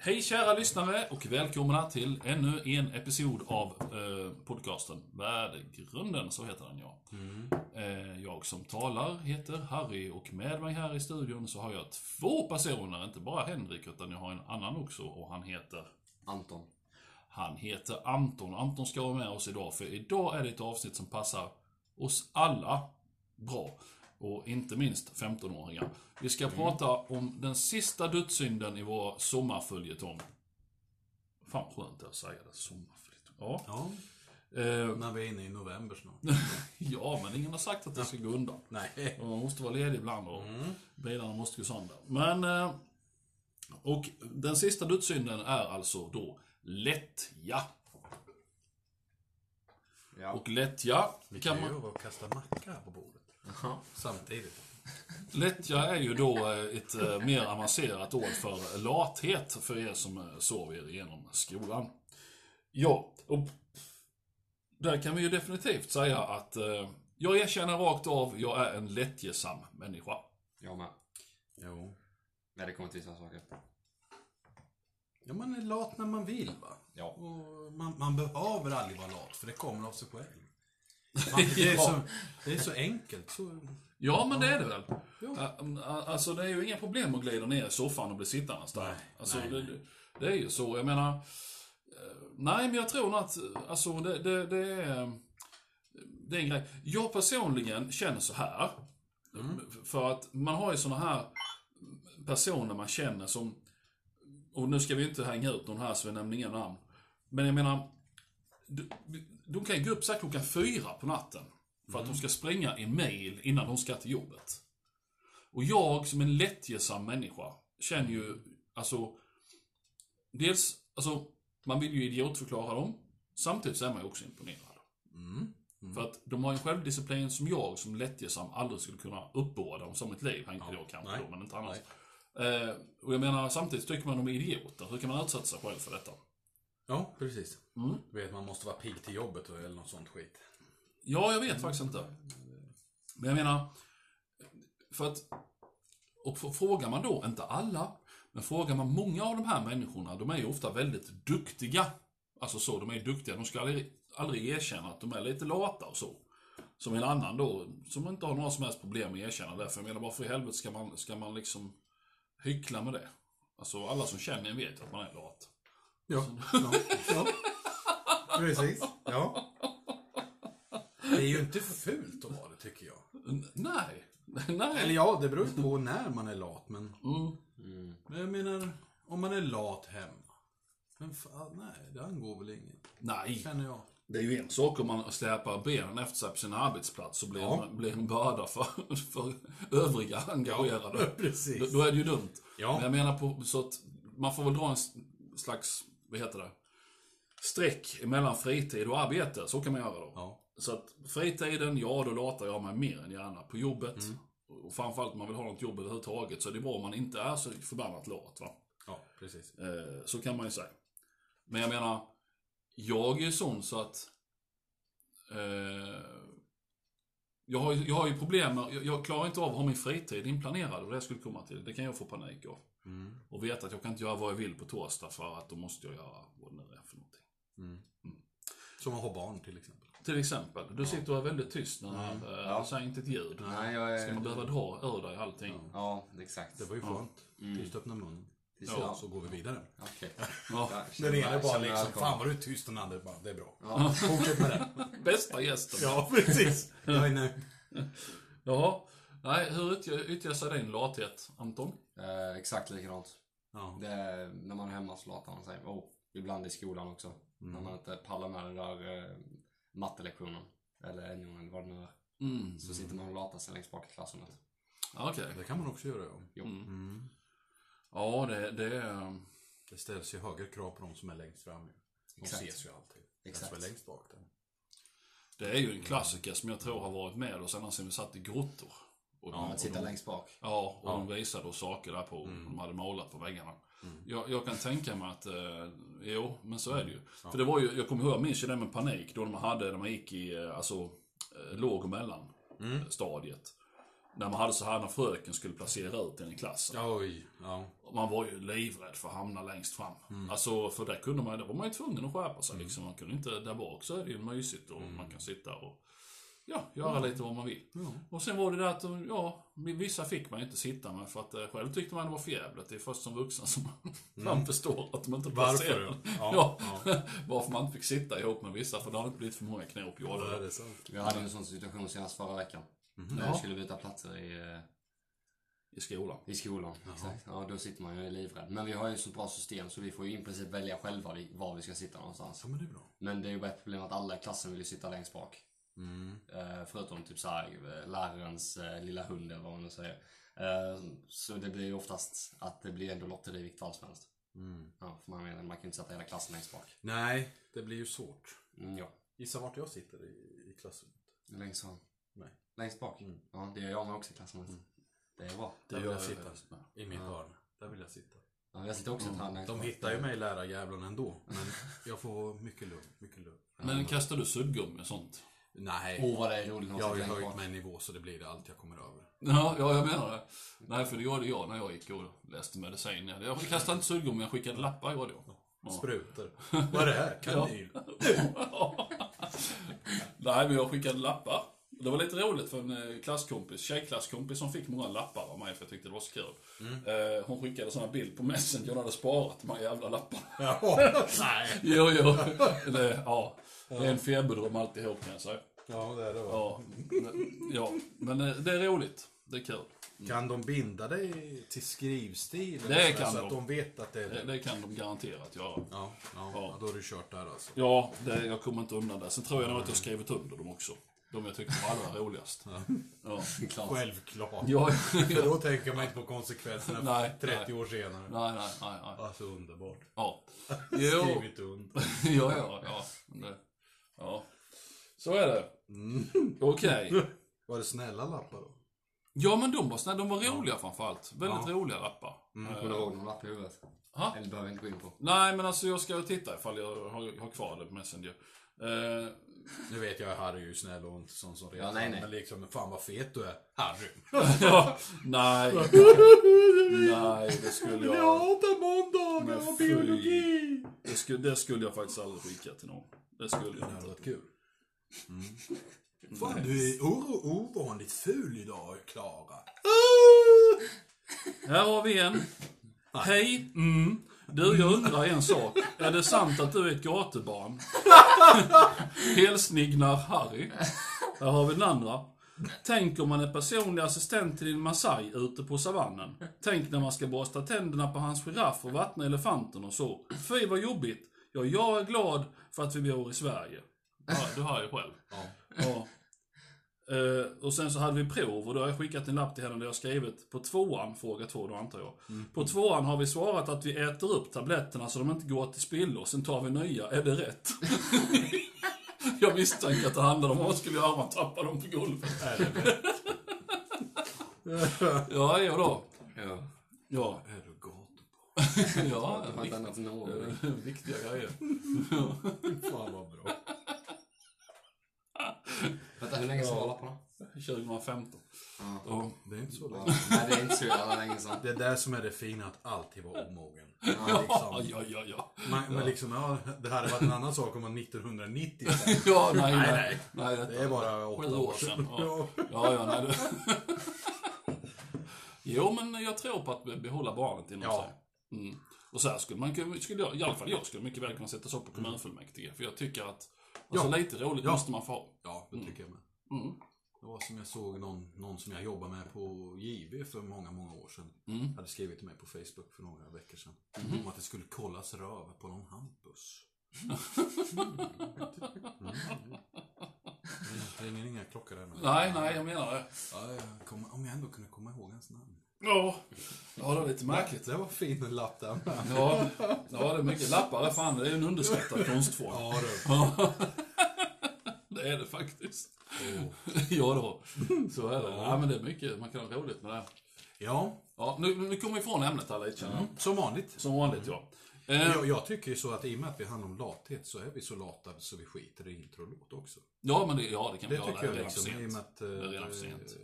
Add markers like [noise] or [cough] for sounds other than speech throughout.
Hej kära lyssnare och välkomna till ännu en episod av eh, podcasten Värdegrunden, så heter den ja. Eh, jag som talar heter Harry och med mig här i studion så har jag två personer, inte bara Henrik utan jag har en annan också och han heter Anton. Han heter Anton. Anton ska vara med oss idag, för idag är det ett avsnitt som passar oss alla bra. Och inte minst 15-åringar. Vi ska prata om den sista dödssynden i vår sommarföljetong. Fan skönt att säga det, sommarföljetong. Ja. Ja, Eh, när vi är inne i november snart. [laughs] ja, men ingen har sagt att det ska gå undan. Nej. Och Man måste vara ledig ibland och bilarna måste gå sönder. Men... eh, Och den sista dödssynden är alltså då lättja. Ja. Och lättja Vi kan kan ju man... kasta macka här på bordet. Samtidigt. Lättja är ju då eh, ett eh, mer avancerat ord för lathet för er som eh, sov er igenom skolan. Ja, och där kan vi ju definitivt säga att eh, jag erkänner rakt av, jag är en lättjesam människa. Jag med. Jo. När det kommer till vissa saker. Ja, man är lat när man vill va? Ja. Och man, man behöver aldrig vara lat, för det kommer av sig själv. [laughs] Det, är så, det är så enkelt. Så, Ja, men det är det väl. Ja. Alltså det är ju inga problem att glida ner i soffan och bli sittandes där. Nej, Alltså, nej, det, nej. det är ju så. Jag menar... eh, Nej, men jag tror nog att, alltså det, det, det är... Det är en grej. Jag personligen känner så här. Mm. För att man har ju såna här personer man känner som... Och nu ska vi inte hänga ut någon här så vi nämner inga namn. Men jag menar... De, de kan gå upp så klockan fyra på natten. För att de ska springa en mail innan de ska till jobbet. Och jag som en lättjesam människa känner ju, alltså... Dels, alltså, man vill ju idiotförklara dem. Samtidigt så är man ju också imponerad. mm. För att de har en självdisciplin som jag som lättjesam aldrig skulle kunna uppbåda om som mitt liv hängde Ja, då kanske nej, då, men inte annars. Eh, och jag menar, samtidigt tycker man de är idioter. Hur kan man utsätta sig själv för detta? Ja, precis. Mm. Du vet, man måste vara pigg till jobbet eller något sånt skit. Ja, jag vet faktiskt inte. Men jag menar, för att, och frågar man då, inte alla, men frågar man många av de här människorna, de är ju ofta väldigt duktiga. Alltså så, de är duktiga, de ska aldrig, aldrig erkänna att de är lite lata och så. Som en annan då, som inte har några som helst problem med att erkänna det. För jag menar, varför i helvete ska man, ska man liksom hyckla med det? Alltså alla som känner en vet att man är lat. Ja, ja, ja. Precis. Ja. Det är ju inte fult att vara det, tycker jag. N- nej, [laughs] nej. Eller ja, det beror ju på när man är lat, men... Mm. Mm. Men jag menar, om man är lat hemma. Men fan, nej, det angår väl ingen. Nej. Känner jag. Det är ju en sak om man släpar benen efter sig på sin arbetsplats och blir, Ja. en, blir en börda för, [laughs] för övriga engagerade. precis. Då, då är det ju dumt. Ja. Men jag menar på så att man får väl dra en slags, vad heter det, streck mellan fritid och arbete. Så kan man göra då. Ja. Så att fritiden, ja då latar jag mig mer än gärna på jobbet. Mm. Och framförallt om man vill ha något jobb överhuvudtaget så är det bra om man inte är så förbannat lat. Va? Ja, precis. Eh, så kan man ju säga. Men jag menar, jag är ju sån så att... Eh, jag, har, jag har ju problem med, jag, jag klarar inte av att ha min fritid inplanerad och det jag skulle komma till. Det kan jag få panik av. Mm. Och veta att jag kan inte göra vad jag vill på torsdag för att då måste jag göra vad det nu är för någonting. Mm. Som att ha barn till exempel. Till exempel, du sitter och är väldigt tyst när mm. eh, Ja. säger inte ett ljud. Nej, jag är... Ska man behöva dra ur dig allting? Ja, exakt. Det var ju skönt. Mm. Tyst öppna munnen. Ja, så går vi vidare. Okej. [laughs] Ja. Ja, Den ena bara känner liksom, fan vad du är tyst, den andra bara, det är bra. Ja. Fortsätt med det. [laughs] Bästa gästen. Ja, precis. [laughs] Jag är nöjd. Jaha. Nej, hur yttjar, sig din lathet, Anton? Eh, exakt likadant. Ja. Det är, när man är hemma så latar man sig. Och ibland i skolan också. När man inte pallar med den där eh, mattelektionen. Eller NO eller vad det nu är. Mm. Så sitter man och latar sig längst bak i klassrummet. Okej. Det kan man också göra, ja. Jo. Mm. Mm. Ja, det, det är... Det ställs ju högre krav på de som är längst fram ju. De Exakt. ses ju alltid. Den Exakt. som är längst bak där. Det är ju en klassiker som jag tror har varit med oss ända sedan vi satt i grottor. Och Ja, att sitta längst bak. Ja, och Ja. de visade oss saker där på, Mm. de hade målat på väggarna. Mm. Jag, jag kan tänka mig att, eh, jo, men så är det ju. För det var ju, jag kommer ihåg, jag minns ju det med panik, då man hade, när man gick i, eh, alltså, eh, låg och mellan Mm. stadiet. När man hade så här när fröken skulle placera ut en i klassen. Oj, ja. man var ju livrädd för att hamna längst fram. Mm. Alltså, för där kunde man, där var man ju tvungen att skärpa sig liksom. Man kunde inte, där bak så är det ju mysigt och Mm. man kan sitta och Ja, göra lite vad man vill. Ja. Och sen var det det att, ja, vissa fick man inte sitta med för att eh, själv tyckte man det var för jävligt. Det är först som vuxen som man förstår att de inte placerar Mm. Varför? [laughs] Ja, Ja, [laughs] varför man inte fick sitta ihop med vissa, för det har inte blivit för många knop gjorda. Ja, det är sant. Jag hade en sån situation senast förra veckan. När jag skulle byta platser i, eh, I skolan. i skolan. Exakt. Ja, då sitter man ju livrädd. Men vi har ju ett så bra system så vi får ju i princip välja själva var vi ska sitta någonstans. Ja, men det är bra. Men det är ju bara ett problem att alla i klassen vill ju sitta längst bak. Mm. Eh, förutom typ såhär, eh, lärarens eh, lilla hund eller vad man nu säger. Så det blir ju oftast att det blir ändå lotteri i vilket fall som helst. Mm. Ja, för man, menar, man kan ju inte sätta hela klassen längst bak. Nej, det blir ju svårt. Mm, ja, Gissa vart jag sitter i, i klassrummet. längst fram. Nej. Längst bak? Mm. Ja, det gör jag med också i klassen. Det är bra. Där vill jag jag sitta. I mitt hörn. Där vill jag sitta. Ja, jag sitter också längst De hittar ju mig lärarjävlarna ändå. Men jag får mycket lugn. Mycket lugn. Men kastar du suddgummi och sånt? Nej. Åh, vad det är roligt Jag har ju höjt mig en nivå så det blir det allt jag kommer över. Ja, ja, jag menar det. Nej, för det gjorde jag när jag gick och läste medicin. Jag kastade inte suddgummi, jag skickade lappar gjorde jag. Ja. Sprutor. Vad är det här? Kanyl? [laughs] Nej, men jag skickade lappar. Det var lite roligt för en eh, klasskompis, tjejklasskompis som fick många lappar av mig för jag tyckte det var så kul. Eh, hon skickade såna bild på Messenger och hade sparat de här jävla lapparna. [laughs] Ja. Nej. Jo, jo. Det, ja. det är en feberdröm alltihop kan jag säga. Ja, det är det va? Ja, men- ja. men eh, det är roligt. Det är kul. Kan de binda dig till skrivstil? Det så- kan Så de. att de vet att det är Det, det? kan de garanterat göra. Ja, ja, Ja. då är du kört där alltså. Ja, det, jag kommer inte undan det. Sen tror jag nog att jag skrivit under dem också. De jag tyckte var allra roligast. Ja. Klart. Självklart. Ja, För då tänker man inte på konsekvenserna Nej, 30 nej. år senare. nej, nej, nej, nej. Alltså underbart. Ja. [laughs] Skrivit under. [laughs] Ja, ja, ja. Det, ja. Så är det. Okej. Var det snälla lappar då? Ja, men de var snälla. De var roliga framförallt. Väldigt Ja. roliga lappar. Kommer du ihåg någon lapp i huvudet? Ha? Eller behöver inte gå in på? Nej, men alltså jag ska titta ifall jag har, har kvar det på Messenger. Eh, Nu vet jag, Harry är ju snäll och inte sån som retar. Ja, nej, nej. Men liksom, fan vad fet du är. Harry. [laughs] ja, nej. nej, det skulle jag... hatar måndagar och biologi. Det skulle, det skulle jag faktiskt aldrig skicka till någon. Det skulle Det jag hade inte. varit kul. Fan, du är o- ovanligt ful idag, Klara. Här har vi en. Hej, mm. Du, jag undrar en sak. Är det sant att du är ett gatubarn? [laughs] Hälsnignar Harry. Här har vi den andra. Tänk om man är personlig assistent till din Masai ute på savannen. Tänk när man ska borsta tänderna på hans giraff och vattna elefanten och så. Fy vad jobbigt. Ja, jag är glad för att vi bor i Sverige. Ja, du hör ju själv. Ja. Ja. Eh, och sen så hade vi prov och då har jag skickat en lapp till henne där jag skrivit på tvåan, fråga två då antar jag. På tvåan har vi svarat att vi äter upp tabletterna så de inte går till spillo, sen tar vi nya. Är det rätt? [laughs] jag misstänker att det handlar om vad skulle göra om man tappar dem på golvet. Är det rätt? [laughs] Ja, ja då. Ja. Ja, Är du gatubarn? [laughs] ja, Det var annat viktiga grejer. Fan vad bra. Vänta, hur länge sedan var lapparna? 2015. Ja. Ja. Det är inte så Ja. länge. Nej, det är inte så jävla länge sedan. Det är där som är det fina, att alltid vara omogen. Ja, liksom. ja, ja, ja. Man, men liksom, ja, det hade varit en annan sak om man 1990 sen. [laughs] Ja, nej, Nej, nej. nej. detta- Det är bara åtta Sju år sedan. Ja, ja, ja nej, det... [laughs] Jo, men jag tror på att behålla barnet inom Ja. sig. Mm. Och så här skulle man kunna- skulle jag, i alla fall jag skulle mycket väl kunna sätta sig upp på kommunfullmäktige. För jag tycker att, alltså Ja. lite roligt Ja. måste man få ha. Ja, det tycker jag med. Mm. Det var som jag såg någon, någon som jag jobbar med på JB för många, många år sedan. Mm. Hade skrivit till mig på Facebook för några veckor sedan. Mhm. Om att det skulle kollas röv på någon Hampus. Mm. Det ringer inga klockor men- Nej, nej, jag menar det. Ja, jag kommer, om jag ändå kunde komma ihåg hans namn. Ja, ja det var lite märkligt. Det var fin en lapp där med. Ja, ja det är mycket lappar. Fan, det är en underskattad konstform. Ja, du. Ja. [laughs] Det är det faktiskt. Oh. Ja då, så är det. Ja, men det är mycket, man kan ha roligt med det. Ja, Ja, nu, nu kommer vi ifrån ämnet här lite jag. som vanligt. Som vanligt ja. Eh, Jag, jag tycker ju så att i och med att vi handlar om lathet så är vi så lata så vi skiter i introlåt också. ja, men det, ja, det kan vi Det göra. tycker jag liksom. för I och sent. med att, eh, Det är redan för sent.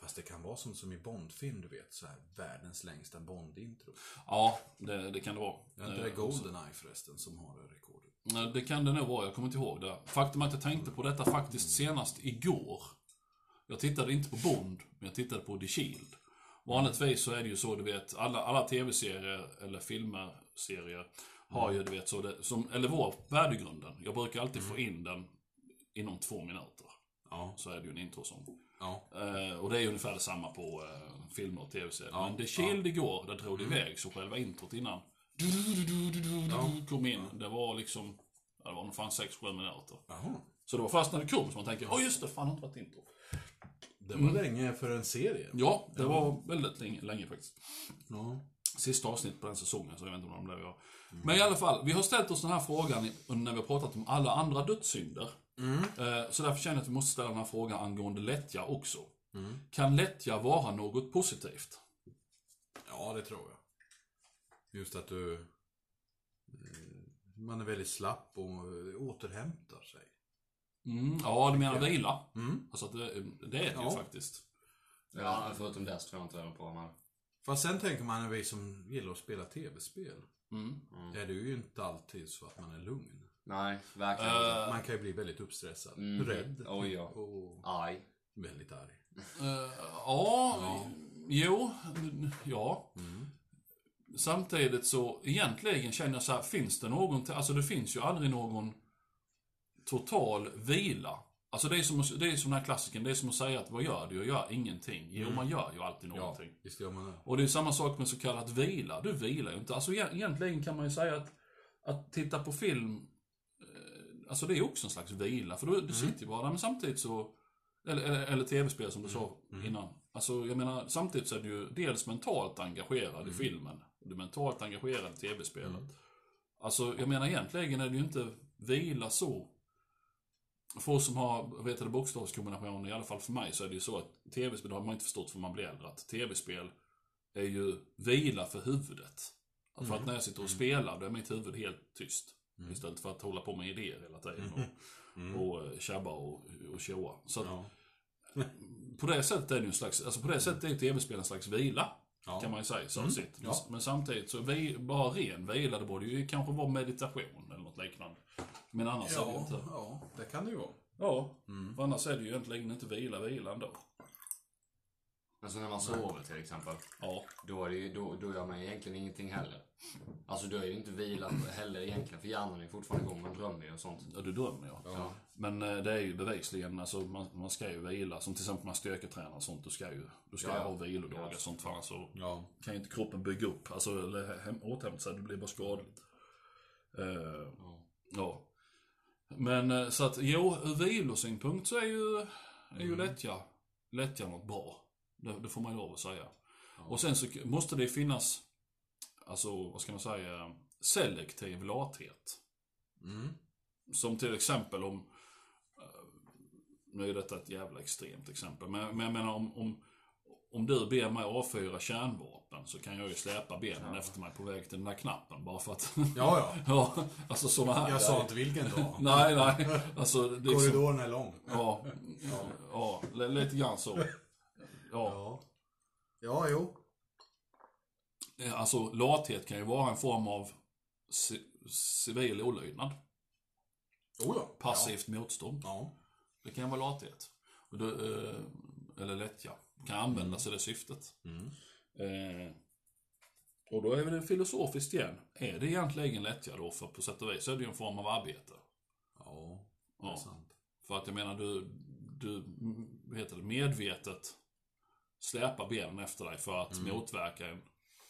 Fast det kan vara som, som i Bondfilm, du vet. Så här, världens längsta Bond-intro. Ja, det, det kan det vara. Är inte det Eh, Goldeneye förresten som har det rekordet? Det kan det nog vara, jag kommer inte ihåg det. Faktum är att jag tänkte på detta faktiskt senast igår. Jag tittade inte på Bond, men jag tittade på The Shield. Vanligtvis så är det ju så, du vet, alla, alla tv-serier eller filmer, serier, har ju, du vet, så det, som, eller vår värdegrunden. Jag brukar alltid få in den inom två minuter. Ja. Så är det ju en introsång. Ja. Eh, och det är ungefär detsamma på eh, filmer och tv-serier. Ja, Men The Shield igår, där drog det iväg så själva introt innan du, du, du, du, du, du, kom in. Det var liksom, ja, det var nog fan 6-7 minuter. Jaha. Så det var först när det kom som man tänker, åh just det, fan har inte varit intro. Det var länge för en serie. Ja, det var väldigt länge, länge faktiskt. Ja. Sista avsnitt på den säsongen, så jag vet inte om det var. Men i alla fall, vi har ställt oss den här frågan när vi har pratat om alla andra dödssynder. Eh, Så därför känner jag att vi måste ställa den här frågan angående lättja också. Kan lättja vara något positivt? Ja, det tror jag. Just att du... eh, Man är väldigt slapp och återhämtar sig. Mm, ja, du menar vila? Mm. Alltså att det, det är det ju Ja. faktiskt. Ja, förutom det så tror jag inte det på men... Fast sen tänker man, när vi som gillar att spela tv-spel. Mm. Är det ju inte alltid så att man är lugn. Nej, verkligen Eh, inte. Man kan ju bli väldigt uppstressad. Mm. Rädd. Oj, ja. Och Aj. väldigt arg. Eh, ja, jo, ja. Samtidigt så, egentligen känner jag så här, finns det någon, alltså det finns ju aldrig någon total vila. Alltså det är som, det är som den här klassiken, det är som att säga att vad gör du? Jag gör ingenting. Jo, man gör ju alltid Ja, någonting. visst gör man det. Och det är samma sak med så kallat vila. Du vilar ju inte. Alltså egentligen kan man ju säga att, att titta på film, eh, alltså det är också en slags vila. För du, du sitter ju bara där, men samtidigt så, eller, eller, eller tv-spel som du sa innan. Alltså jag menar, samtidigt så är du ju dels mentalt engagerad i filmen. Du är mentalt engagerad i tv-spelet. Alltså jag menar egentligen är det ju inte vila så. För oss som har, vet du, bokstavskombinationer, i alla fall för mig, så är det ju så att tv-spel, det har man inte förstått för man blir äldre, att tv-spel är ju vila för huvudet. För att när jag sitter och spelar, då är mitt huvud helt tyst. Istället för att hålla på med idéer hela tiden och, [laughs] och eh, tjabba och, och tjoa. Så att, Ja. [laughs] på det sättet är det ju en slags, alltså på det sättet är tv-spel en slags vila. Ja. Kan man ju säga, så sitt. Men, Ja. men samtidigt så, vi, bara ren vila, det borde ju kanske vara meditation eller något liknande. Men annars är det Ja, inte. ja, det kan det ju vara. Ja, för annars är det ju egentligen inte vila, vila ändå. Alltså när man sover till exempel. Ja. Då, är det ju, då, då gör man egentligen ingenting heller. Alltså är det ju inte vilat heller egentligen. För hjärnan är fortfarande igång. Man drömmer ju och sånt. Ja, du drömmer ja. Ja. Men eh, det är ju bevisligen, alltså man, man ska ju vila. Som till exempel man styrketränar och sånt. Du ska ju, du ska Ja, ju ha vilodagar och sånt. För annars så kan ju inte kroppen bygga upp, alltså eller hem, återhämta sig. Det blir bara skadligt. Eh, Ja. Men eh, så att, jo, ur vilosynpunkt så är ju, är ju lättja, lättja något bra. Det, det får man ju lov att säga. Och sen så måste det finnas, alltså vad ska man säga, selektiv lathet. Mm. Som till exempel om, eh, nu är detta ett jävla extremt exempel, men, men jag menar om, om, om du ber mig avfyra kärnvapen så kan jag ju släpa benen efter mig på väg till den där knappen bara för att... Ja, ja. [laughs] ja, alltså sådana här Jag sa inte vilken dag. [laughs] Nej, nej. Alltså, liksom, Korridoren är lång. ja, ja, li- lite grann så. Ja, Ja. Ja, jo. alltså lathet kan ju vara en form av ci- civil olydnad. Oh, ja. Passivt motstånd. Ja. Det kan vara lathet. Och då, eh, eller lättja. Kan användas i det syftet. Mm. Eh, och då är det filosofiskt igen. Är det egentligen lättja då? För på sätt och vis är det ju en form av arbete. Ja, det är Ja. sant. För att jag menar, du, du mm, vad heter det, medvetet släpar benen efter dig för att motverka en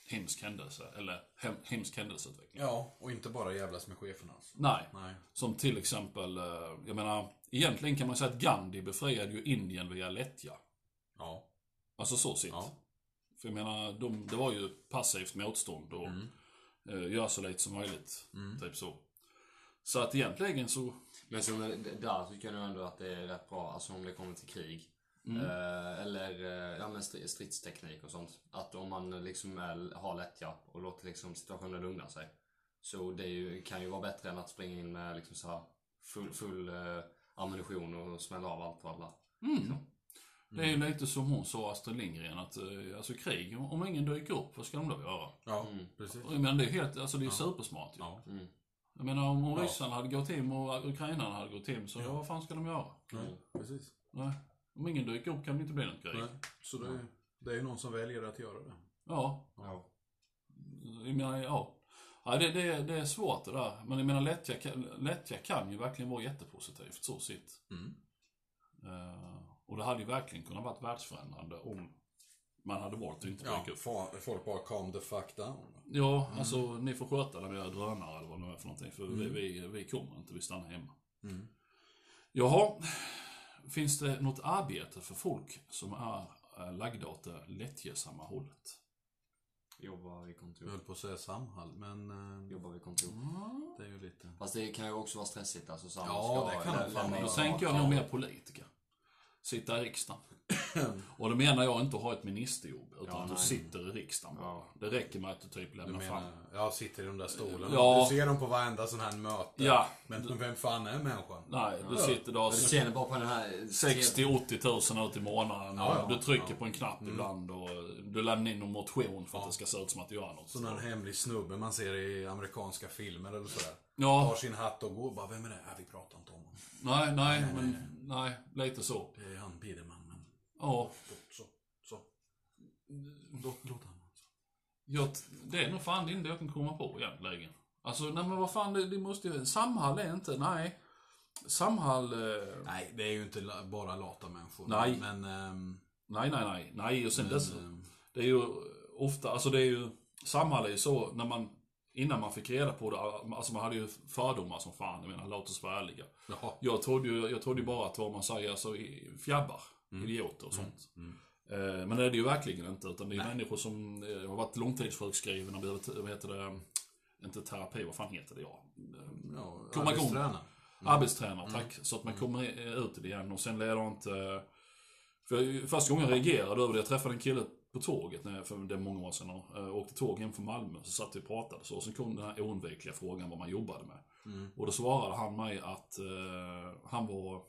hemsk händelse. Eller hem, hemsk händelseutveckling. Ja, och inte bara jävlas med cheferna alltså. Nej. Nej. Som till exempel, eh, jag menar, egentligen kan man säga att Gandhi befriade ju Indien via lättja. Ja. Alltså så sitt. Ja. För jag menar, de, det var ju passivt motstånd och Mm. eh, göra så lite som möjligt. Typ så. Så att egentligen så, Men d- där tycker jag nog ändå att det är rätt bra, alltså om det kommer till krig. Mm. Eh, eller eh, ja, men stri- stridsteknik och sånt. Att om man liksom är, har lättja och låter liksom situationen lugna sig. Så det ju, kan ju vara bättre än att springa in med liksom så här full, full eh, ammunition och smälla av allt och alla. mm. Det är ju lite som hon sa, Astrid Lindgren, att eh, alltså krig, om ingen dyker upp, vad ska de då göra? Ja, Mm. precis. Menar, det är helt, alltså det är supersmart ju. Ja. Mm. Jag menar, om Ja. ryssarna hade gått in och ukrainarna hade gått in, så ja. vad fan ska de göra? Nej, precis. Nej. Om ingen dyker upp kan det inte bli något krig. Nej. Så det, det är ju någon som väljer att göra det. Ja, Ja. jag menar, ja. ja det, det, det är svårt det där. Men jag menar, lättja, kan- lättja kan ju verkligen vara jättepositivt, så sitt. Mm. Eh, och det hade ju verkligen kunnat varit världsförändrande om man hade valt att inte Ja, dyka upp. fa- folk bara calm the fuck down. Ja, alltså ni får sköta när vi har drönare eller vad det nu är för någonting. För vi, Mm. vi, vi kommer inte, vi stannar hemma. Mm. Jaha, finns det något arbete för folk som är äh, lagda åt det lättjesamma hållet? Jobba i Jag kontor. höll på att säga Samhall, men eh, Jobba vid kontor. det är ju lite... Fast det kan ju också vara stressigt alltså. Samma Ja, det kan det. Då tänker jag nog mer politiker. Sitta i riksdagen. Och då menar jag inte att ha ett ministerjobb, utan Ja, att du nej. sitter i riksdagen bara. Ja. Det räcker med att du typ Du lämnar fram. jag sitter i de där stolarna. Ja. Du ser dem på varenda sån här möte. Ja. Men vem fan är människan? Nej, du Ja. sitter där Du ser det bara på den här... 60-80 tusen ut i månaden. Ja, och ja. du trycker Ja. på en knapp ibland och du lämnar in en motion för att det ska se ut som att du gör något. Sån här hemlig snubbe man ser i amerikanska filmer eller sådär. Ja, Tar sin hatt och går bara, vem är det? Ja, vi pratar inte om honom. nej, nej, men nej, lite så. Det är han Biderman, Ja, så, så. Låt, låt han. jag, det är nog fan det enda jag kan komma på egentligen. Alltså, nej men vad fan, det, det måste ju... Samhall är inte, nej. Samhall... Eh, Nej, det är ju inte la- bara lata människor. Nej. Men... ehm, nej, nej, nej. Nej, och sen men dess, ehm, Det är ju ofta, alltså det är ju, Samhall är ju så, när man, innan man fick reda på det, alltså man hade ju fördomar som fan, jag menar låt oss vara ärliga. jaha. Jag trodde ju, jag trodde ju bara att vad man säger, alltså i- fjabbar, idioter och sånt. mm. Eh, Men det är det ju verkligen inte, utan det är Nej. människor som eh, har varit långtidssjukskrivna, behöver, t- vad heter det, inte terapi, vad fan heter det? Ja. Ja, Komma igång. arbetsträna. Arbetstränare, tack. Så att man kommer eh, ut i det igen och sen leder inte... För första gången jag reagerade över det, jag träffade en kille på tåget när jag, för det är många år sedan och eh, åkte tåg hem från Malmö. Så satt vi och pratade så. Och sen kom den här oundvikliga frågan vad man jobbade med. Mm. Och då svarade han mig att eh, han var,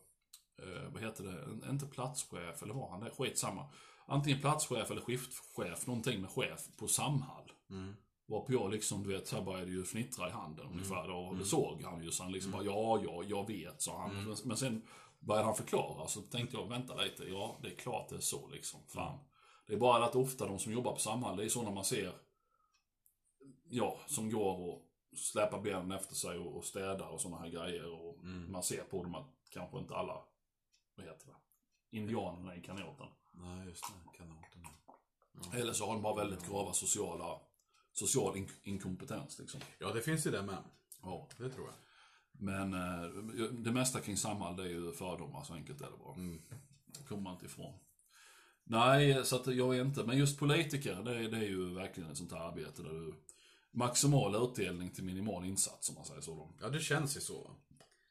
eh, vad heter det, En- inte platschef eller var han det? Skitsamma. Antingen platschef eller skiftchef, någonting med chef på Samhall. Mm. Varpå jag liksom, du vet, så här började ju fnittra i handen ungefär. Och det såg han ju, så han liksom bara, ja, ja, jag vet, sa han. Men, men sen började han förklara, så tänkte jag, vänta lite, ja, det är klart det är så liksom. Fan. Det är bara att ofta de som jobbar på Samhall, det är sådana man ser, ja, som går och släpar benen efter sig och, och städar och sådana här grejer. Och Mm. man ser på dem att kanske inte alla, vad heter det, indianerna i kanoten. Nej, just det. Kanoten. Eller så har de bara väldigt grava sociala, social ink- inkompetens liksom. Ja, det finns ju det med. Ja. Det tror jag. Men eh, det mesta kring Samhall det är ju fördomar, så enkelt är det bara. Mm. Det kommer man inte ifrån. Nej, så att jag är inte, men just politiker, det är, det är ju verkligen ett sånt här arbete där du maximal utdelning till minimal insats, om man säger så. Då. Ja, det känns ju så.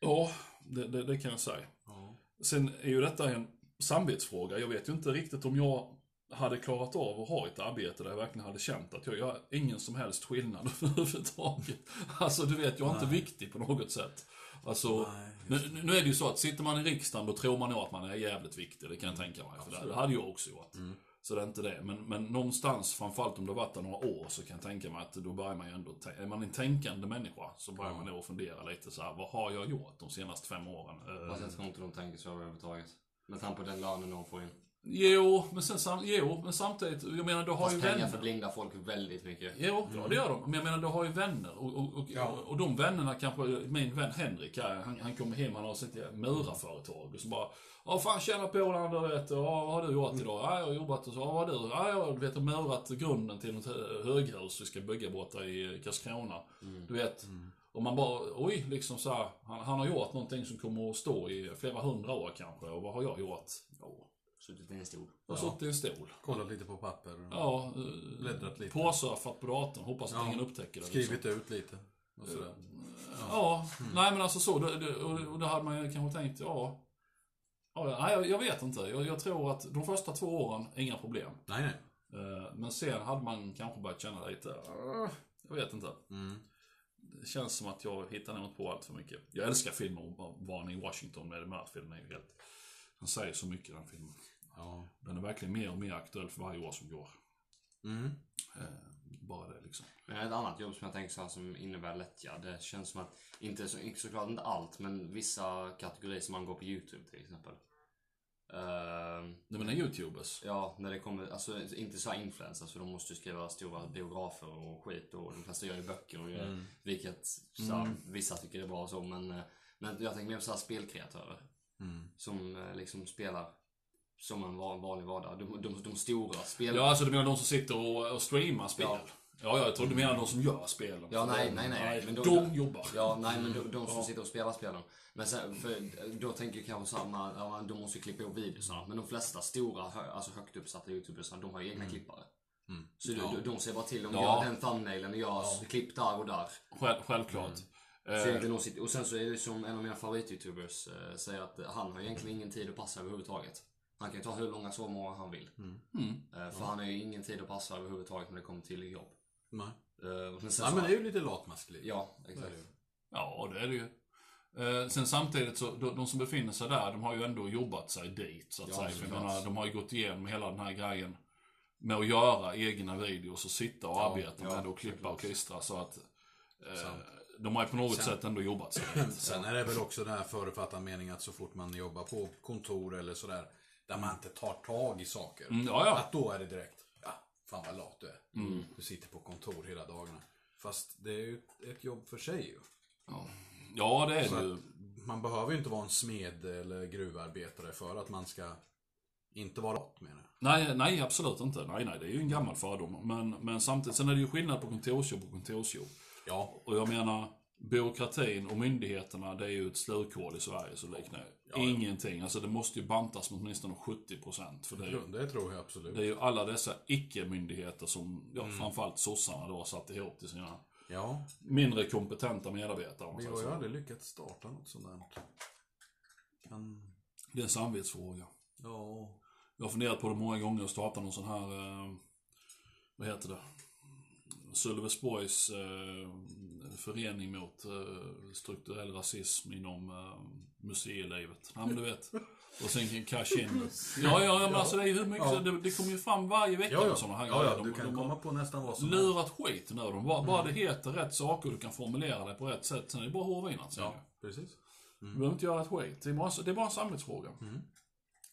Ja, det, det, det kan jag säga. Ja. Sen är ju detta en samvetsfråga. Jag vet ju inte riktigt om jag hade klarat av att ha ett arbete där jag verkligen hade känt att jag gör ingen som helst skillnad [laughs] överhuvudtaget. Alltså, du vet, jag är inte Nej. viktig på något sätt. Alltså, Nej, nu, nu är det ju så att sitter man i riksdagen då tror man nog att man är jävligt viktig, det kan jag tänka mig. För Absolut. det hade jag också gjort. Mm. Så det är inte det. Men, men någonstans, framförallt om det har varit där några år, så kan jag tänka mig att då börjar man ju ändå, är man en tänkande människa så börjar Ja. man nog fundera lite så här, vad har jag gjort de senaste fem åren? Eh, Fast jag tror inte de tänker så överhuvudtaget. Med tanke på den lönen de får in. Jo, men sen sam, jo, men samtidigt, jag menar du har ju Fast pengar vänner. förblindar folk väldigt mycket. Jo, ja, det gör de. Men jag menar, du har ju vänner. Och, och, och, Ja. och de vännerna kanske, min vän Henrik här, han, han kommer hem, han har sitt murarföretag. Och så bara, ja fan tjena polaren, du vet, ja, vad har du gjort idag? Ja, jag har jobbat och så, ja, vad har du? Ja, jag du vet, murat grunden till något hö- höghus vi ska bygga borta i Karlskrona. Du vet, och man bara, oj, liksom så här, han, han har gjort någonting som kommer att stå i flera hundra år kanske. Och vad har jag gjort? Ja, Suttit i en stol. jag har Ja. suttit i en stol. Kollat lite på papper. Ja, eh, Bläddrat lite. påsurfat på datorn. Hoppas att Ja. ingen upptäcker det. Skrivit liksom. ut lite. Och sådär. Ja, nej men alltså så. Det, det, och, och då hade man ju kanske tänkt, ja. ja nej, jag, jag vet inte. Jag, jag tror att de första två åren, inga problem. Nej, nej. Eh, Men sen hade man kanske börjat känna lite, "Ah, jag vet inte. Mm. Det känns som att jag hittar inte på allt för mycket. Jag älskar filmer om barn i Washington med Murphy. Den är ju helt... Han säger så mycket i den filmen. Ja. Den är verkligen mer och mer aktuell för varje år som går. Mm. Eh, bara det liksom. Men ett annat jobb som jag tänker så här, som innebär lättja. Det känns som att, inte så, såklart inte allt, men vissa kategorier som man går på YouTube till exempel. Ehm, Du menar YouTubers? ja, när det kommer, alltså inte så influencers för de måste ju skriva stora biografer och skit och de flesta gör ju böcker och gör, vilket så här, vissa tycker är bra och så men, eh, men jag tänker mer på så spelkreatörer. Mm. Som eh, liksom spelar som en van- vanlig vardag. De, de, de stora spel... Ja, alltså du menar de som sitter och, och streamar spel? Ja. Ja, ja, jag trodde du menade de som gör spelen. Ja, nej, nej, nej. Men då- de jobbar. Ja, nej men de, de som sitter och spelar spelen. Men sen, för då tänker jag kanske samma, ja, de måste ju klippa ihop videorna. Men de flesta stora, alltså högt uppsatta youtubers, de har ju egna klippare. Så Ja. de, de ser bara till, de Ja. gör den thumbnailen och gör klipp där och där. Själv, självklart. Så egentligen de sitter, och sen så är det som en av mina favorit-youtubers eh, säger att han har egentligen ingen tid att passa överhuvudtaget. Han kan ju ta hur långa sovmorgnar han vill. mm. Eh, för han har ju ingen tid att passa överhuvudtaget när det kommer till jobb. Nej. Eh, men sen Ja, så- men det är ju lite latmaskligt. Ja, exakt. Ja, det är det ju. Eh, sen samtidigt så, de, de som befinner sig där, de har ju ändå jobbat sig dit så att Ja, säga. För menar, de har ju gått igenom hela den här grejen med att göra egna videos och sitta och Ja, arbeta ja, med det och klippa och klistra så att eh, de har ju på något Sen- sätt ändå jobbat sig [clears throat] dit. Sen är det väl också den här förutfattade meningen att så fort man jobbar på kontor eller sådär, där man inte tar tag i saker. Mm, ja, ja. Att då är det direkt, ja, fan vad lat du är. Du sitter på kontor hela dagarna. Fast det är ju ett- jobb för sig ju. Ja, det är Så det ju. man behöver ju inte vara en smed eller gruvarbetare för att man ska inte vara lat menar jag. Nej, nej, absolut inte. Nej, nej, det är ju en gammal fördom. Men, men samtidigt, sen är det ju skillnad på kontorsjobb och kontorsjobb. Ja, Och jag menar, byråkratin och myndigheterna, det är ju ett slukhål i Sverige så liknar det Ja. ingenting. Alltså det måste ju bantas med åtminstone 70%. För det är ju, det tror jag absolut. det är ju alla dessa icke-myndigheter som, ja, framförallt sossarna då har satt ihop till sina Ja, mindre kompetenta medarbetare. vi har ju aldrig lyckats starta något sånt där. Kan... Det är en samvetsfråga. Ja, Jag har funderat på det många gånger att starta någon sån här, eh, vad heter det? Sölvesborgs eh, förening mot eh, strukturell rasism inom eh, museilivet. Ja, men du vet. Och sen cash in. Ja, ja, men alltså det är ju hur mycket, Ja. det, det kommer ju fram varje vecka ja, ja. såna här ja, ja De- du kan de komma har på nästan vad som lurat skit nu. De bara, bara det heter rätt saker och du kan formulera det på rätt sätt. Sen är det bara att håva in allt. Ja, precis. Du behöver inte göra ett skit. Det är bara, det är bara en samvetsfråga. Mm.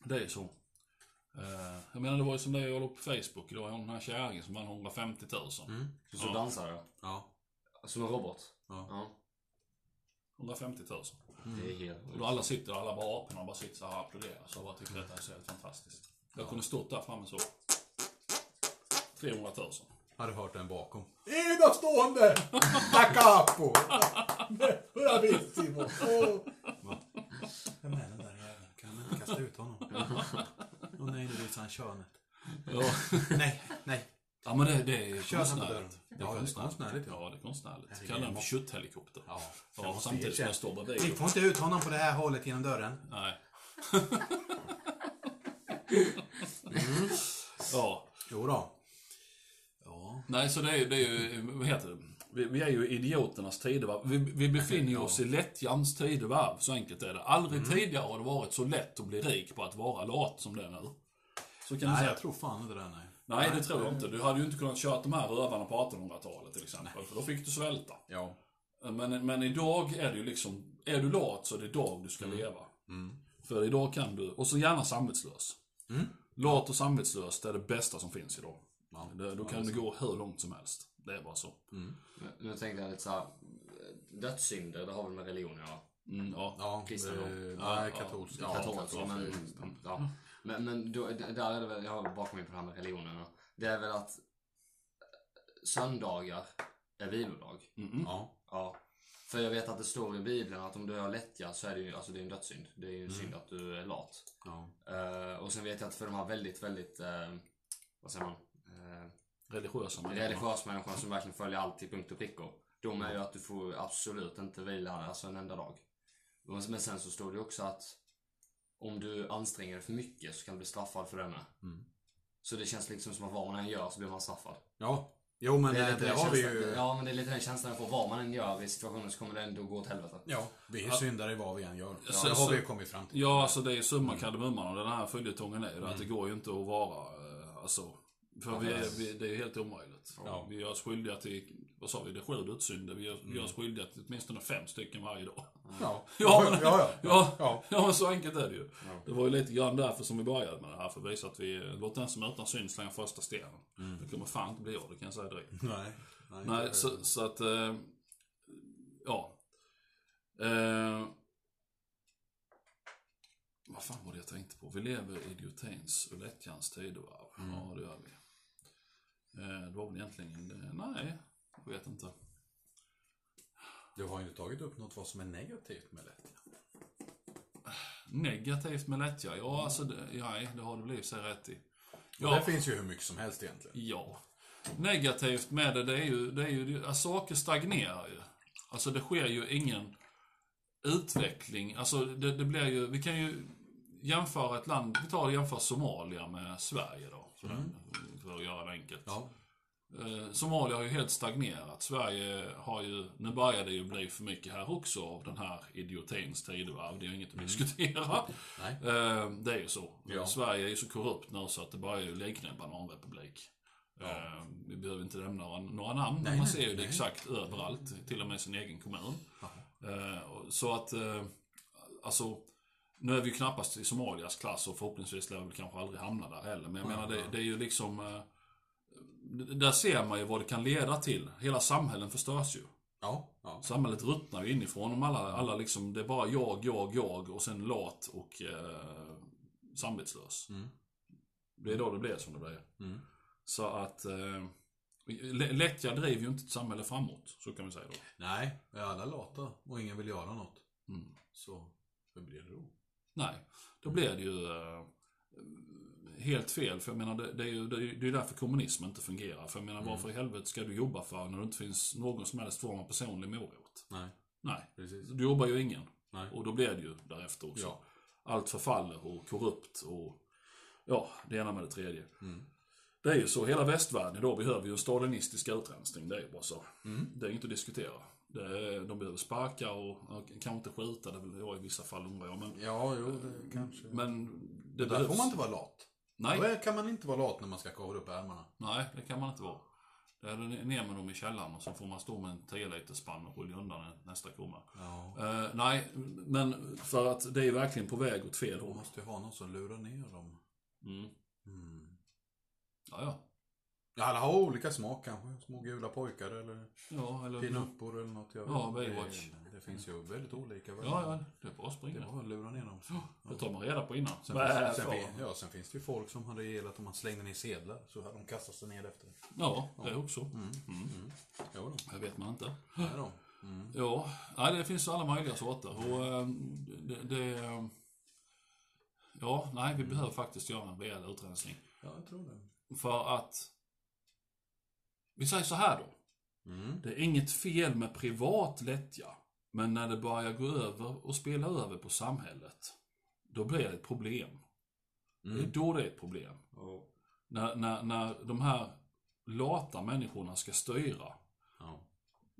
Det är så. Eh, jag menar det var ju som det jag låg på Facebook idag. Den här kärringen som vann 150 000. Mm. Så Ja. dansare. Ja. Som en robot. Ja. Ja. 150 000. Det är helt Och då alla sitter, alla bara aporna bara sitter så här och applåderar. Så jag bara tycker detta är så helt fantastiskt. Jag kunde stått där framme så. 300 000. Hade hört den bakom. Enastående! Da capo! Bravissimo! Oh. Vem är den där jäveln? Kan man inte kasta ut honom? [laughs] Åh nej, nu visar han könet. Ja. Nej, nej. ja men det, det är konstnärligt. Ja, det är konstnärligt. Ja. Det är konstnärligt. Kallar den för kötthelikopter. Ja, Ja, samtidigt som jag står Ni bredvid. får inte ut honom på det här hållet genom dörren. Nej. Ja. Jo då. Ja. Nej, så det är, det är ju, vad heter det? Vi, vi är ju idioternas tidevarv. Vi, vi befinner oss i lättjans tidevarv, så enkelt är det. Aldrig Mm. tidigare har det varit så lätt att bli rik på att vara lat som det är nu. Så kan Nej, säga. jag tror fan inte det. Nej. Nej, det tror jag inte. Du hade ju inte kunnat köra de här rövarna på 1800-talet till exempel, för då fick du svälta. Ja. Men, men idag är det ju liksom, är du lat så är det idag du ska leva. Mm. För idag kan du, och så gärna samvetslös. Mm. Lat och samvetslös, det är det bästa som finns idag. Ja. Det, då Ja, kan det du gå hur långt som helst. Det är bara så. Mm. Nu, nu tänkte jag lite såhär, dödssynder, det har väl med religion att göra? Mm, ja. Ja, Kristendom. nej, ja. katolsk. Ja, Katolsk, katolsk, men, ja. men, men då, där är det väl, jag har bakom mig på det här med religionerna. Det är väl att söndagar är vilodag. Mm-mm. Ja. Ja. För jag vet att det står i Bibeln att om du har lättja så är det ju alltså det är en dödssynd. Det är ju en synd att du är lat. Ja. Eh, och sen vet jag att för de här väldigt, väldigt, eh, vad säger man? Uh, Religiösa människor. religiösa människorna som verkligen följer allt till punkt och prickor. De är ju att du får absolut inte vila alltså en enda dag. Men sen så står det ju också att om du anstränger dig för mycket så kan du bli straffad för det med. Mm. Så det känns liksom som att vad man än gör så blir man straffad. Ja. Jo, men Det är det, lite det har vi ju... Ja, men det är lite den känslan jag får. Vad man än gör i situationen så kommer det ändå gå åt helvete. Ja, vi är syndare i vad vi än gör. Så- det har vi ju kommit fram till. Ja, alltså det är summa kardemumman och den här följetongen är ju det att det går ju inte att vara, eh, alltså, för vi vi, det är helt omöjligt. Ja. Vi gör oss skyldiga till, vad sa vi, det är sju dödssynder. Vi gör, vi gör oss skyldiga till åtminstone fem stycken varje dag. Ja, [laughs] Ja, ja, ja. Ja, ja. ja så enkelt är det ju. Det var ju lite grann därför som vi började med det här, för att visa att vi, låt den som är utan synd slänga första stenen. Det kommer fan inte bli jag, det kan jag säga direkt. Nej. Nej, Nej, så, så att, eh, ja. Eh, vad fan var det jag tänkte på? Vi lever i idiotins och lättjans tidevarv. Ja, det gör vi. Eh, det var väl egentligen, det, nej, jag vet inte. Du har ju inte tagit upp något vad som är negativt med lättja. Negativt med lättja? Ja, alltså, det, nej, det har du för sig rätt i. Ja. Det finns ju hur mycket som helst egentligen. Ja. Negativt med det, det är ju, det är ju att saker stagnerar ju. Alltså det sker ju ingen utveckling. Alltså det, det blir ju, vi kan ju jämföra ett land, vi tar och jämför Somalia med Sverige då. För, för att göra det enkelt. Ja. Eh, Somalia har ju helt stagnerat. Sverige har ju, nu börjar det ju bli för mycket här också av den här idiotins tidevarv. Det är ju inget att diskutera. Nej. Eh, Det är ju så. Ja. Sverige är ju så korrupt nu så att det börjar ju likna en bananrepublik. Eh, Vi behöver inte nämna några, några namn, men Nej, man nej, ser ju det nej. exakt överallt. Till och med i sin egen kommun. Eh, Så att, alltså, nu är vi ju knappast i Somalias klass och förhoppningsvis lär vi kanske aldrig hamna där heller. Men jag menar, det, det är ju liksom... eh, Där ser man ju vad det kan leda till. Hela samhällen förstörs ju. Ja. ja. Samhället ruttnar ju inifrån om alla, alla liksom, det är bara jag, jag, jag och sen lat och eh, samvetslös. Mm. Det är då det blir som det blir. Mm. Så att eh, lä- lättja driver ju inte ett samhälle framåt, så kan vi säga då. Nej, är alla lata och ingen vill göra något. Mm. Så, hur blir det då? Nej, då blir det ju eh, helt fel. För jag menar, det, det är ju det är, ju- det är därför kommunism inte fungerar. För jag menar, varför i helvete ska du jobba för när det inte finns någon som helst form av personlig morot? Nej, Nej, precis. du jobbar ju ingen. Nej. Och då blir det ju därefter också. Ja. Allt förfaller och korrupt och ja, det ena med det tredje. Mm. Det är ju så, hela västvärlden idag behöver ju en stalinistisk utrensning, det är ju bara så. Mm. Det är inget att diskutera. Det är, de behöver sparka och, och kanske inte skjuta, det väl jag i vissa fall undrar jag. Men, Ja, jo, det kanske. men det Där behövs. får man inte vara lat. Nej, Då kan man inte vara lat när man ska kavla upp ärmarna. nej, det kan man inte vara. Det är ner med dem i källaren och så får man stå med en 10 liters spann och skölja undan nästa kommer. Ja. Eh, nej, men för att det är verkligen på väg åt fel håll. måste ju ha någon som lurar ner dem. Mm. Mm. Ja, ja. Ja, alla har olika smak kanske. Små gula pojkar eller Ja, eller... pinuppor eller något. Jag Ja. Baywatch. Det, det finns ju väldigt olika. Ja, ja, det är bara att Det springa. är bara att lura ner dem. Det tar man reda på innan. Sen, finns, sen, fan. fin- ja, sen finns det ju folk som hade gillat om man slängde ner sedlar. Så hade de kastat sig ner efter. Ja, det är också. Mm. Mm. Jo då. Det vet man inte. Nej då. Mm. Ja, nej, det finns alla möjliga sorter. Och eh, det... det ja, nej, vi behöver faktiskt göra en rejäl utrensning. Ja, jag tror det. För att... Vi säger så här då. Mm. Det är inget fel med privat lättja. Men när det börjar gå över och spela över på samhället. Då blir det ett problem. Det är Mm. då det är ett problem. Och, När, när, när de här lata människorna ska styra. Ja.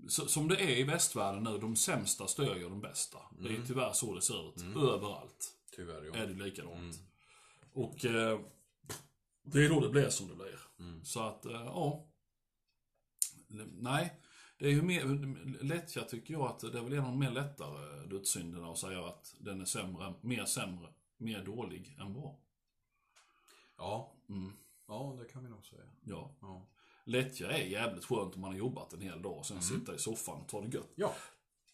Så, som det är i västvärlden nu, de sämsta styr ju de bästa. Det är tyvärr så det ser ut. Överallt Tyvärr, ja. är det likadant. Mm. Och eh, det är då det blir som det blir. Mm. Så att, eh, ja. Nej, det är ju mer, lättja tycker jag att det är väl en av de mer lättare dödssynderna att säga att den är sämre, mer sämre, mer dålig än bra. Ja. Mm, ja, det kan vi nog säga. ja. Ja. Lättja är jävligt skönt om man har jobbat en hel dag och sen sitta i soffan och ta det gött. Ja.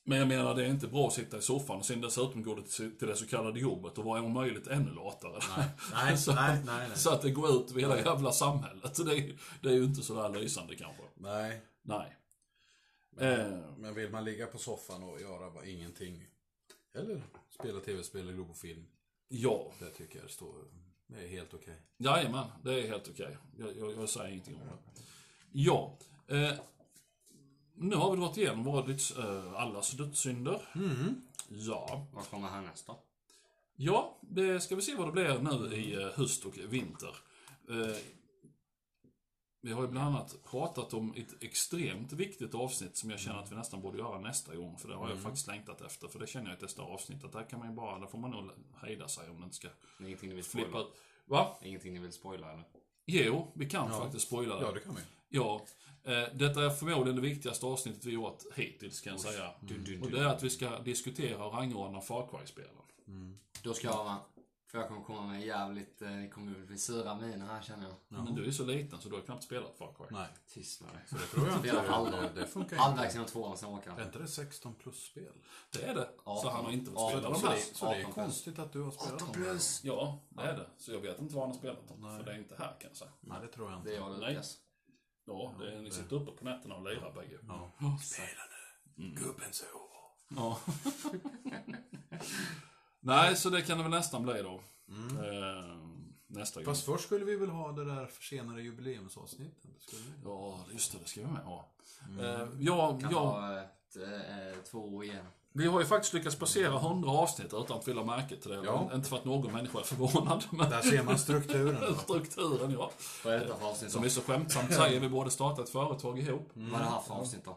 Men jag menar, det är inte bra att sitta i soffan och sen dessutom gå till till det så kallade jobbet och vara om möjligt ännu latare. Nej, nej, [laughs] så, nej, nej, nej. så att det går ut över hela jävla samhället. Så det, är- det är ju inte sådär lysande kanske. Nej. Nej. Men, Eh. men vill man ligga på soffan och göra bara ingenting. Eller spela tv-spel eller gå på film. Ja, Det tycker jag står, det är helt okej. jajamän, det är helt okej. Jag, jag, jag säger ingenting om det. Ja, eh, nu har vi gått igenom våra döds, eh, allas dödssynder. Mm. Ja, vad kommer härnäst då? Ja, det ska vi se vad det blir nu i eh, höst och vinter. Eh, vi har ju bland annat pratat om ett extremt viktigt avsnitt som jag känner att vi nästan borde göra nästa gång. För det har jag faktiskt längtat efter. För det känner jag att nästa avsnitt, att där kan man ju bara, där får man nog hejda sig om det inte ska Det är ingenting ni vill flippa spoila? Va? Ingenting ni vill spoila eller? Jo, vi kan Ja. faktiskt spoila det. Ja, det kan vi. Ja, eh, detta är förmodligen det viktigaste avsnittet vi gjort hittills kan jag säga. Dun, Och det är att vi ska diskutera och rangordna Far Cry-spelen. Då ska jag, för jag kommer komma med jävligt, eh, ni kommer bli sura miner här känner jag. Men du är så liten så du har knappt spelat Far Cry. Nej, Tyst med dig. så det tror jag inte. Spelar halva. Det, det funkar Halvvägs inte. genom tvåan, sen åker Är han. inte det 16 plus-spel? Det är det. Så 18. han har inte fått 18 spela de Så här. det, så det är 18 konstigt att du har spelat dem. plus. Ja, det är det. Så jag vet inte vad han har spelat dem. För det är inte här kan jag säga. Nej, det tror jag inte. Det är jag och Nej. Lukas. Ja, det är, ni sitter uppe på nätterna och lirar bägge. Ja. Spela nu. Gubben sover. Ja. [laughs] Nej, så det kan det väl nästan bli då. Eh, nästa gång. Fast först skulle vi väl ha det där försenade jubileumsavsnittet? Skulle vi? Ja, just det. Det ska vi med ha. Eh, ja, Kan ja, ta ett, eh, två år igen. Vi har ju faktiskt lyckats passera 100 avsnitt utan att fylla märke till det. Ja. Inte för att någon människa är förvånad, men Där ser man strukturen. [laughs] strukturen ja. Vad är detta för avsnitt Som vi så skämtsamt säger, vi borde starta ett företag ihop. Vad är det här för avsnitt då?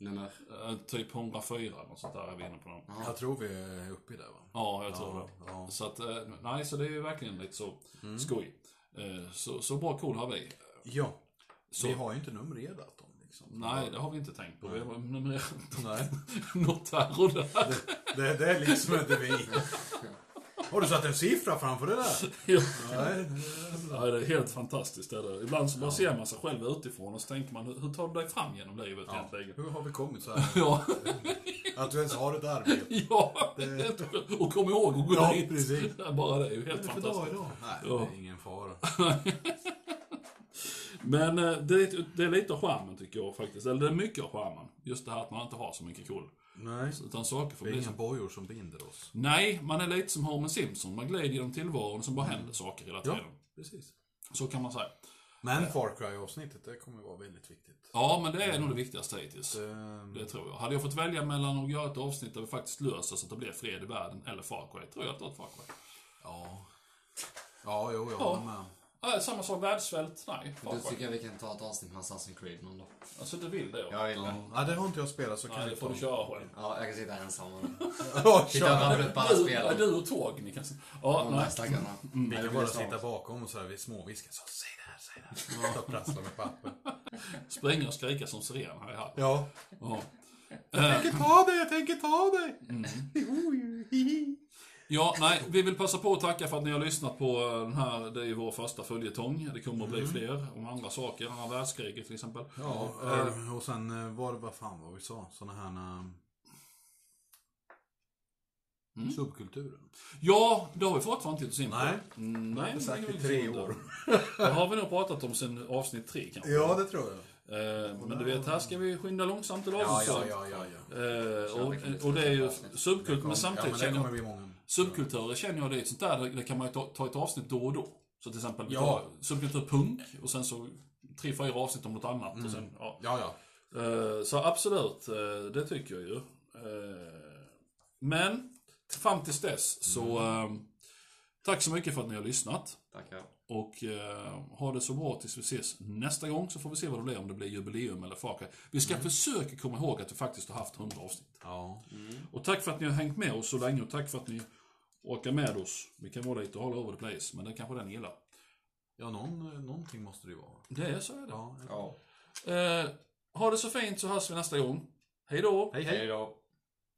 Nummer? Eh, typ 104 eller sånt där är vi inne på. Nu. Jag tror vi är uppe i det va? Ja, jag tror Ja, det. ja. Så att, eh, nej, så det är ju verkligen lite så skoj. Eh, Så, så bra cool har vi. Ja. Så, Vi har ju inte numrerat dem liksom. Nej, det har vi inte tänkt på. Vi har numrerat Nej. [laughs] något här och där. Det, det är liksom inte vi. Har du satt en siffra framför det där? [laughs] Ja. Nej. Det är helt fantastiskt. Det är det. Ibland så bara ser man sig själv utifrån och så tänker man, hur tar du dig fram genom livet Ja. egentligen? Hur har vi kommit så här? [laughs] Ja, Att du ens har ett arbete. ja. och kom ihåg att gå Ja, dit. precis. Bara det är ju är helt det för dag fantastiskt. idag? Nej, Ja. det är ingen fara. Men eh, det är, det är lite av charmen tycker jag faktiskt. Eller det är mycket av charmen. Just det här att man inte har så mycket cool. Nej. Utan saker får Det är bli inga som... bojor som binder oss. Nej, man är lite som Homer Simpson. Man glider genom tillvaron som bara händer saker hela Ja, tiden. precis. Så kan man säga. Men Far Cry-avsnittet, det kommer vara väldigt viktigt. Ja, men det är nog det viktigaste hittills. Det, Det tror jag. Hade jag fått välja mellan att göra ett avsnitt där vi faktiskt löser så att det blir fred i världen eller Far Cry, tror jag att det ett Far Cry. ja. Ja, jo, jag Ja. håller med. Ja, samma sak, världssvält, nej. Då tycker jag vi kan ta ett avsnitt med Assassin's Creed någon dag. Alltså, du vill det? Ja. Jag vill det. Ja, det har inte jag spelat så kan Nej, vi det får du köra själv. Ja, jag kan sitta ensam och [laughs] Ja, och rabbla upp alla Du, och tåg, ni kan... Ja, De nej. stackarna. Vi kan bara sitta bakom och så här, vi småviskar så säg det här, säg det här. Så prasslar med papper. Springa och skrika som siren här i hallen. Ja. Ja. Jag tänker ta dig, jag tänker ta dig. Ja, nej, vi vill passa på att tacka för att ni har lyssnat på eh, den här, det är ju vår första följetong. Det kommer att bli fler om andra saker, andra världskriget till exempel. Ja, eh, och sen var det, vad fan var vi sa? Såna här... Mm. Subkulturen. Ja, det har vi fortfarande inte in på. Nej. Mm, nej. det har vi tre år. Det har vi nog pratat om sen avsnitt tre kanske. det tror jag. Men du vet, här ska vi skynda långsamt och Ja, lagsamt. ja, ja, ja. ja. Och, och det är ju subkultur, men ja, samtidigt men det kommer bli många. Subkulturer känner jag det är ett sånt där, det- kan man ju ta, ta ett avsnitt då och då. Så till exempel, Ja. subkultur punk och sen så tre, fyra avsnitt om något annat. Och sen, ja. Ja, ja. Eh, Så absolut, eh, det tycker jag ju. Eh, Men, fram tills dess så eh, tack så mycket för att ni har lyssnat. Tackar. Och eh, ha det så bra tills vi ses nästa gång så får vi se vad det blir, om det blir jubileum eller Cry. Vi ska försöka komma ihåg att vi faktiskt har haft 100 avsnitt. Ja. Och tack för att ni har hängt med oss så länge och tack för att ni orkar med oss. Vi kan vara lite all over the place, men det kanske den gillar. Ja, någon, någonting måste det ju vara. Det är så är det. Ja. Ja. Eh, ha det så fint så hörs vi nästa gång. Hej då! Hej, hej. Hej då.